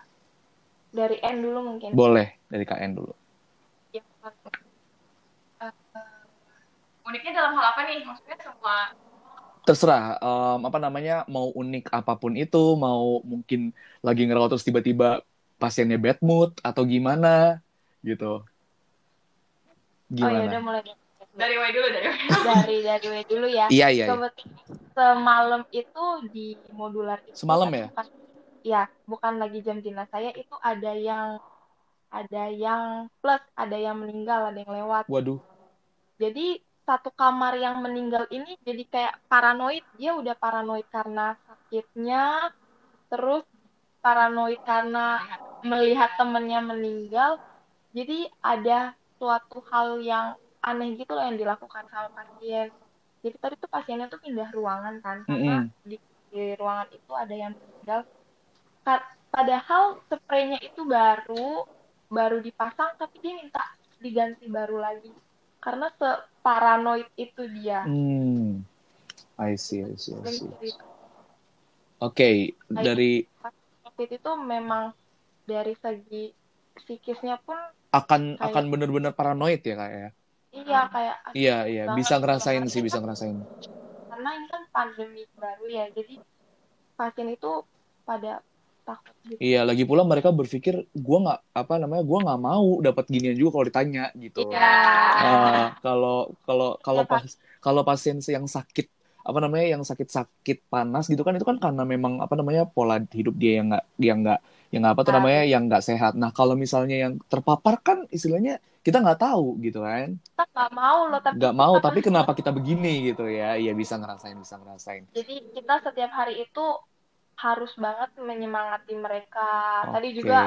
dari N dulu mungkin Boleh dari KN dulu. Ya, Eh, uniknya dalam hal apa nih maksudnya semua Terserah, em, apa namanya, mau unik apa pun itu, mau mungkin lagi ngerawat terus tiba-tiba pasiennya bad mood atau gimana gitu. oh ya udah Gimana? mulai dari dari W dulu dari W dari dari W dulu ya Iya, iya, iya. Kebetulan semalam itu di modular itu Semalam kan ya? bukan- ya bukan lagi jam dinas saya itu ada yang ada yang plus ada yang meninggal ada yang lewat Waduh. jadi satu kamar yang meninggal ini jadi kayak paranoid dia udah paranoid karena sakitnya terus paranoid karena melihat temennya meninggal jadi ada suatu hal yang aneh gitu loh yang dilakukan sama pasien jadi tadi tuh pasiennya tuh pindah ruangan kan karena Mm-mm. di, di ruangan itu ada yang meninggal padahal spraynya itu baru baru dipasang tapi dia minta diganti baru lagi karena separanoid itu dia Hmm. I see, I see, I see. cerita Oke, dari COVID itu memang dari segi psikisnya pun akan Kayak- akan bener-bener paranoid ya kak ya? iya kayak Iya, iya, bisa ngerasain kalau sih, bisa kan- ngerasain. karena ini kan pandemi baru ya jadi pasien itu pada takut gitu Iya, lagi pula mereka berpikir gua nggak apa namanya, gua nggak mau dapat ginian juga kalau ditanya gitu. ya Ah, kalau kalau kalau Iya, pas kalau pasien yang sakit apa namanya yang sakit-sakit panas gitu kan itu kan karena memang apa namanya pola hidup dia yang nggak dia nggak yang apa tuh Ah, namanya yang nggak sehat. Nah kalau misalnya yang terpapar kan istilahnya kita nggak tahu gitu kan, kita nggak mau loh tapi nggak mau tapi kenapa kita begini gitu ya? Iya bisa ngerasain bisa ngerasain. jadi kita setiap hari itu harus banget menyemangati mereka tadi Oke. juga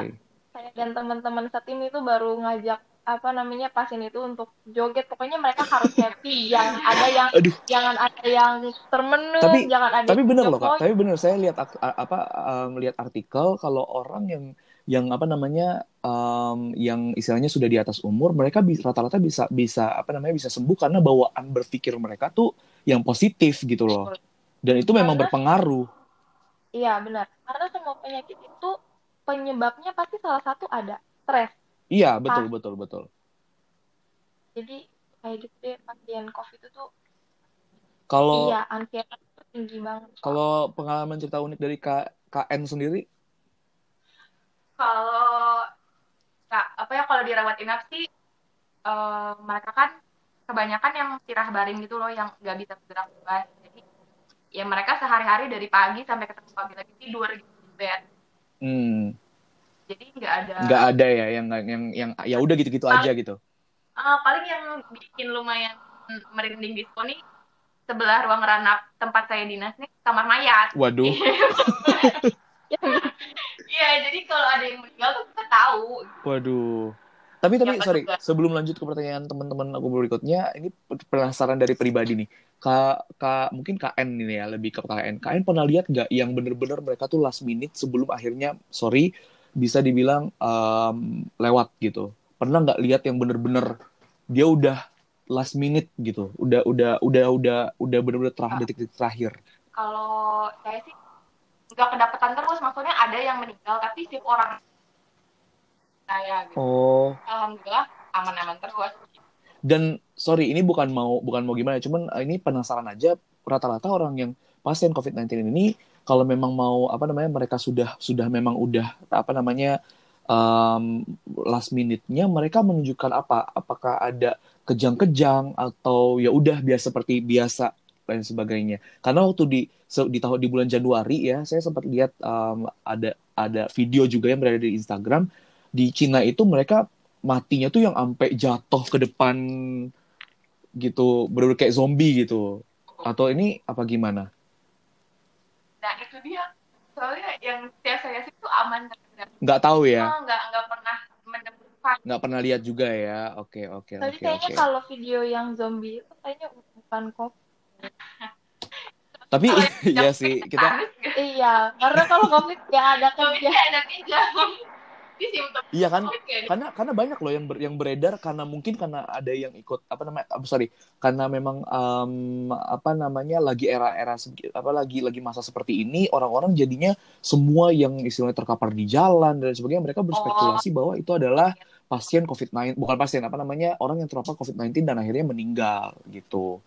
saya dan teman-teman setim itu baru ngajak apa namanya pasien itu untuk joget. Pokoknya mereka harus happy. Yang ada yang Aduh. jangan ada yang termenung Tapi- jangan ada Tapi bener loh kak, tapi bener saya lihat apa em, lihat artikel kalau orang yang yang apa namanya um, yang istilahnya sudah di atas umur mereka rata-rata bisa bisa apa namanya bisa sembuh karena bawaan berpikir mereka tuh yang positif gitu loh. Dan itu memang karena, berpengaruh. Iya benar karena semua penyakit itu penyebabnya pasti salah satu ada stres iya betul Pas. betul betul jadi kayak gitu deh pasien covid itu tuh kalau iya anxiety tinggi banget kalau pengalaman cerita unik dari K, KN sendiri kalau apa ya kalau dirawat inap sih uh, mereka kan kebanyakan yang tirah baring gitu loh yang nggak bisa bergerak bebas jadi ya mereka sehari-hari dari pagi sampai ketemu pagi lagi tidur gitu di bed hmm. Jadi nggak ada nggak ada ya yang yang yang ya udah gitu-gitu aja gitu uh, paling yang bikin lumayan merinding di nih sebelah ruang ranap tempat saya dinas nih kamar mayat waduh *laughs* Iya, jadi kalau ada yang meninggal tuh kita tahu. Waduh. Tapi tapi ya, sorry, juga. sebelum lanjut ke pertanyaan teman-teman aku berikutnya, ini penasaran dari pribadi nih. Kak, Kak mungkin KN ini ya, lebih ke KN. KN pernah lihat nggak yang bener-bener mereka tuh last minute sebelum akhirnya, sorry, bisa dibilang um, lewat gitu. Pernah nggak lihat yang bener-bener dia udah last minute gitu, udah udah udah udah udah bener-bener terakhir ah. detik-detik terakhir. Kalau saya sih nggak kedapatan terus maksudnya ada yang meninggal tapi si orang saya gitu. oh alhamdulillah aman-aman terus dan sorry ini bukan mau bukan mau gimana cuman eh, ini penasaran aja rata-rata orang yang pasien COVID-19 ini kalau memang mau apa namanya mereka sudah sudah memang udah apa namanya um, last minute-nya mereka menunjukkan apa apakah ada kejang-kejang atau ya udah biasa seperti biasa dan sebagainya. Karena waktu di di tahun di bulan Januari ya, saya sempat lihat um, ada ada video juga yang berada di Instagram di Cina itu mereka matinya tuh yang sampai jatuh ke depan gitu, benar kayak zombie gitu. Atau ini apa gimana? Nah itu dia, soalnya yang saya saya sih itu aman. Nggak tahu ya? Oh, nggak nggak pernah menemukan. Nggak pernah lihat juga ya? Oke oke oke. kayaknya okay. kalau video yang zombie itu kayaknya bukan kok tapi *laughs* iya sih kita iya karena kalau covid ya ada kerja kerja Iya kan, karena karena banyak loh yang ber, yang beredar karena mungkin karena ada yang ikut apa namanya, oh, sorry, karena memang um, apa namanya lagi era-era apa lagi lagi masa seperti ini orang-orang jadinya semua yang istilahnya terkapar di jalan dan sebagainya mereka berspekulasi oh. bahwa itu adalah pasien COVID-19 bukan pasien apa namanya orang yang terpapar COVID-19 dan akhirnya meninggal gitu.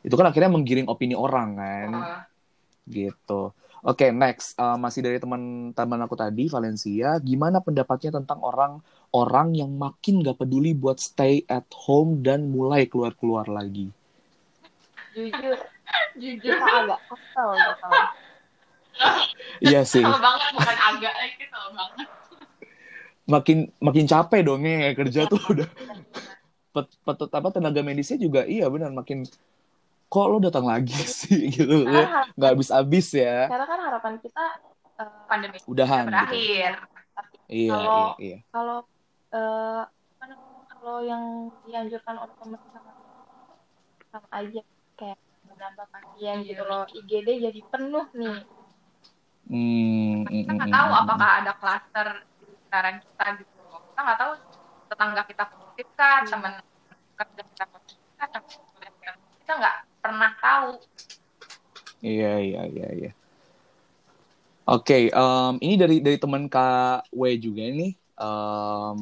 Itu kan akhirnya menggiring opini orang kan? Uh. gitu oke okay, next. Uh, masih dari teman-teman aku tadi Valencia. Gimana pendapatnya tentang orang-orang yang makin gak peduli buat stay at home dan mulai keluar-keluar lagi? Jujur jujur. Agak kesel gitu. Iya sih. Banget bukan agak lagi banget. Makin makin capek dong ya kerja tuh udah. Pet, pet, apa tenaga medisnya juga iya benar makin kok lo datang lagi *laughs* sih gitu nah, nggak habis habis ya karena kan harapan kita uh, pandemi udahan gitu. berakhir gitu. iya kalau, iya iya kalau uh, kalau yang dianjurkan oleh pemerintah sama aja kayak menambah pasien gitu loh IGD jadi penuh nih hmm, kita nggak tahu hmm, apakah ada klaster di sekitaran kita gitu kita nggak tahu tetangga kita positif kan hmm. teman kerja kita positif kan kita nggak pernah tahu. Iya iya iya iya. Oke, okay, um, ini dari dari teman Kak W juga ini um,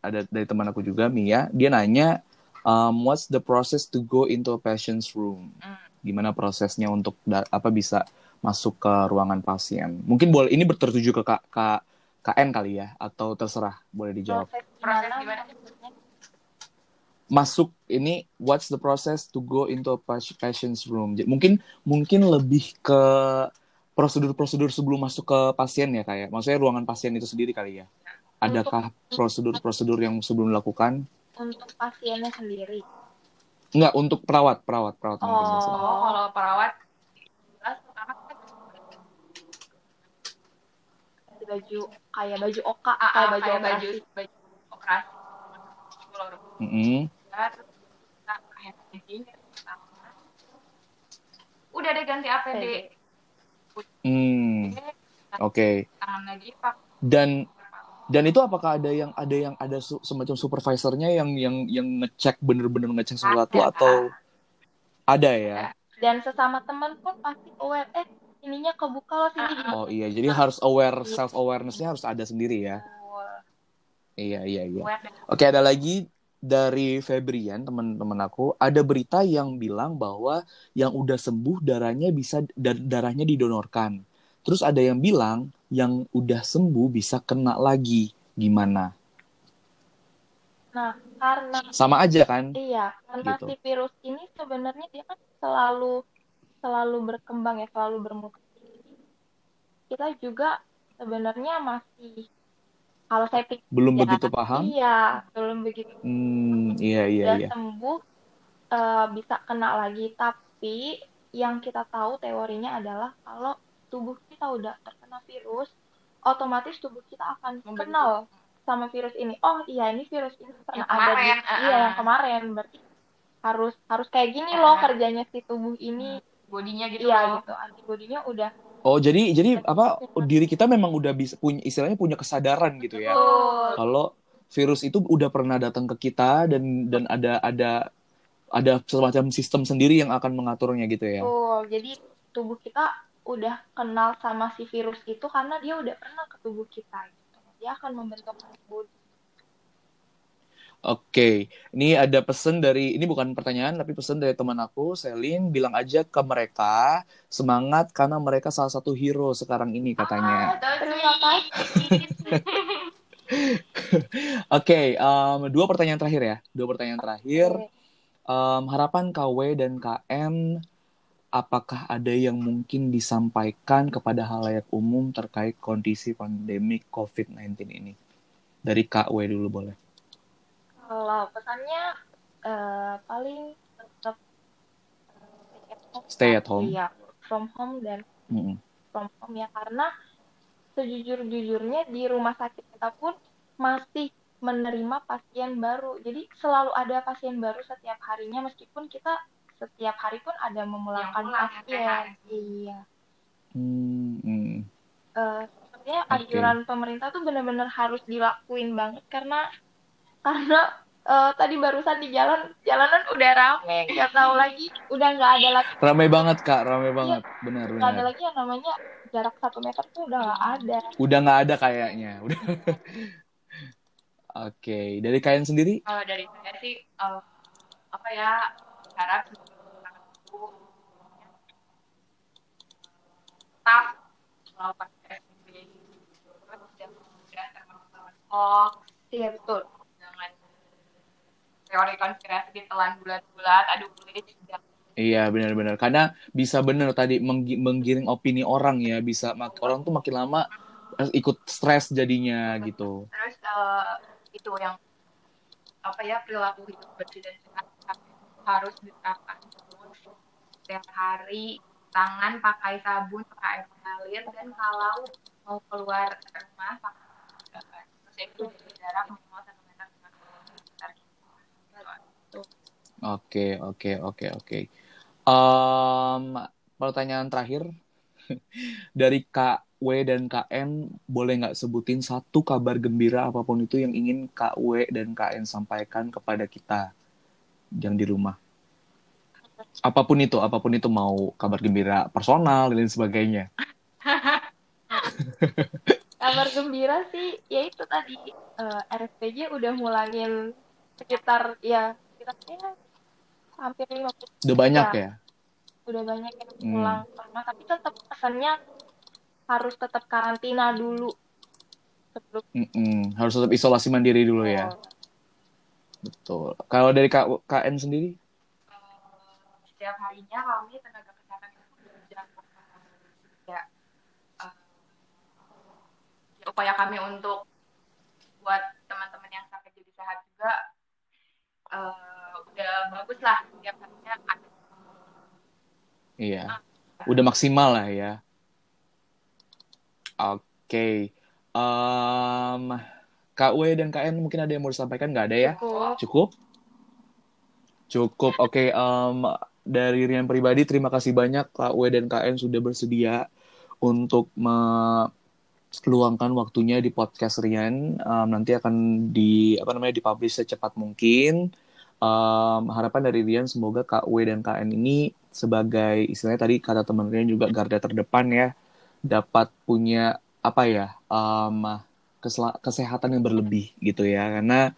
ada dari teman aku juga Mia. Dia nanya, um, what's the process to go into a patient's room? Hmm. Gimana prosesnya untuk apa bisa masuk ke ruangan pasien? Mungkin boleh ini tertuju ke Kak, Kak KN kali ya atau terserah boleh dijawab. Proses gimana? Masuk ini what's the process to go into a patient's room mungkin mungkin lebih ke prosedur-prosedur sebelum masuk ke pasien ya kayak ya? maksudnya ruangan pasien itu sendiri kali ya adakah prosedur-prosedur yang sebelum dilakukan untuk pasiennya sendiri Enggak, untuk perawat, perawat, perawat. Oh, kalau perawat baju kayak baju oka, ah, kayak baju kayak baju baju operasi. Mm -hmm udah deh ganti APD hmm. Oke. Okay. tangan lagi pak. Dan Dan itu apakah ada yang ada yang ada semacam supervisornya yang yang yang ngecek bener-bener ngecek sesuatu ada. atau ada ya? Dan sesama teman pun pasti aware. Eh ininya kebuka loh sini. Oh iya, jadi harus aware self awarenessnya harus ada sendiri ya. Iya iya iya. Oke ada lagi dari Febrian teman-teman aku ada berita yang bilang bahwa yang udah sembuh darahnya bisa darahnya didonorkan. Terus ada yang bilang yang udah sembuh bisa kena lagi. Gimana? Nah, karena sama aja kan? Iya, karena gitu. si virus ini sebenarnya dia kan selalu selalu berkembang ya, selalu bermutasi. Kita juga sebenarnya masih kalau saya pikir belum ya, begitu paham. Iya, belum begitu. Hmm, iya iya udah iya. sembuh uh, bisa kena lagi, tapi yang kita tahu teorinya adalah kalau tubuh kita udah terkena virus, otomatis tubuh kita akan Membentuk. kenal sama virus ini. Oh iya ini virus ini pernah yang ada di uh, iya yang kemarin berarti harus harus kayak gini uh, loh kerjanya si tubuh ini. Bodinya gitu iya, loh. gitu. Antibodinya udah Oh jadi jadi apa diri kita memang udah bisa punya istilahnya punya kesadaran gitu ya. Oh. Kalau virus itu udah pernah datang ke kita dan dan ada ada ada semacam sistem sendiri yang akan mengaturnya gitu ya. Oh jadi tubuh kita udah kenal sama si virus itu karena dia udah pernah ke tubuh kita gitu. Dia akan membentuk antibodi. Oke, ini ada pesan dari ini bukan pertanyaan tapi pesan dari teman aku, Selin, bilang aja ke mereka semangat karena mereka salah satu hero sekarang ini katanya. Ah, terima kasih. *laughs* Oke, okay, um, dua pertanyaan terakhir ya, dua pertanyaan terakhir. Um, harapan KW dan KM apakah ada yang mungkin disampaikan kepada halayak umum terkait kondisi pandemi COVID-19 ini? Dari KW dulu boleh. Kalau pesannya uh, paling tetap stay at home. Iya, from home dan mm -hmm. from home ya karena sejujur-jujurnya di rumah sakit kita pun masih menerima pasien baru. Jadi selalu ada pasien baru setiap harinya meskipun kita setiap hari pun ada memulangkan pasien iya hmm. uh, sebenarnya okay. anjuran pemerintah tuh benar-benar harus dilakuin banget karena karena uh, tadi barusan di jalan jalanan udah rame nggak tahu lagi udah nggak ada lagi rame banget kak rame iya, banget ya, benar benar nggak ada lagi yang namanya jarak satu meter tuh udah nggak ada udah nggak ada kayaknya udah Oke, okay. dari kalian sendiri? Kalau dari saya sih, uh, apa ya, harap staff melakukan hoax iya betul teori konspirasi ditelan bulat-bulat adu kulit Iya benar-benar. Karena bisa benar tadi menggiring opini orang ya bisa orang tuh makin lama ikut stres jadinya gitu. Terus uh, itu yang apa ya perilaku hidup bersih dan sehat harus diterapkan setiap hari. Tangan pakai sabun pakai air mengalir dan kalau mau keluar rumah pakai terus itu jarak minimal satu meter Oke oke oke oke. Pertanyaan terakhir *laughs* dari Kak W dan KN boleh nggak sebutin satu kabar gembira apa pun itu yang ingin Kak W dan KN sampaikan kepada kita yang di rumah? apa pun itu apa pun itu mau kabar gembira personal dan sebagainya *laughs* kabar gembira sih ya itu tadi uh, eh, RSPJ udah mulangin sekitar ya sekitar ya, hampir lima puluh udah banyak ya. ya udah banyak yang hmm. pulang hmm. karena tapi tetap pesannya harus tetap karantina dulu sebelum mm -mm. harus tetap isolasi mandiri dulu oh. ya betul kalau dari KN sendiri setiap harinya kami tenaga kesehatan itu bekerja ya, uh, ya upaya kami untuk buat teman-teman yang sakit jadi sehat juga uh, udah bagus lah setiap harinya ada. Iya. Uh, udah maksimal lah ya. Oke. Okay. um, KW dan KN mungkin ada yang mau disampaikan? Nggak ada ya? Cukup. Cukup? Cukup. Oke okay, um, dari Rian pribadi terima kasih banyak Kak W dan KN sudah bersedia untuk me luangkan waktunya di podcast Rian. Um, nanti akan di apa namanya dipublish secepat mungkin. Um, harapan dari Rian semoga Kak W dan KN ini sebagai istilahnya tadi kata teman Rian juga garda terdepan ya dapat punya apa ya um, kesehatan yang berlebih gitu ya karena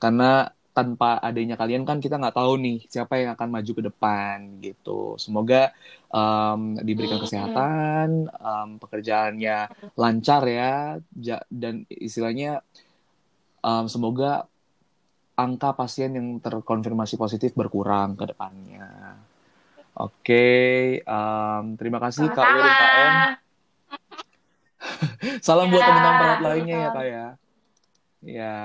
karena tanpa adanya kalian kan kita nggak tahu nih siapa yang akan maju ke depan gitu. Semoga um, diberikan kesehatan, um, pekerjaannya lancar ya, dan istilahnya um, semoga angka pasien yang terkonfirmasi positif berkurang ke depannya. Oke, okay, um, terima kasih Kak Wiri KM. *laughs* Salam ya, buat teman-teman perawat lainnya ya Kak ya. Ya.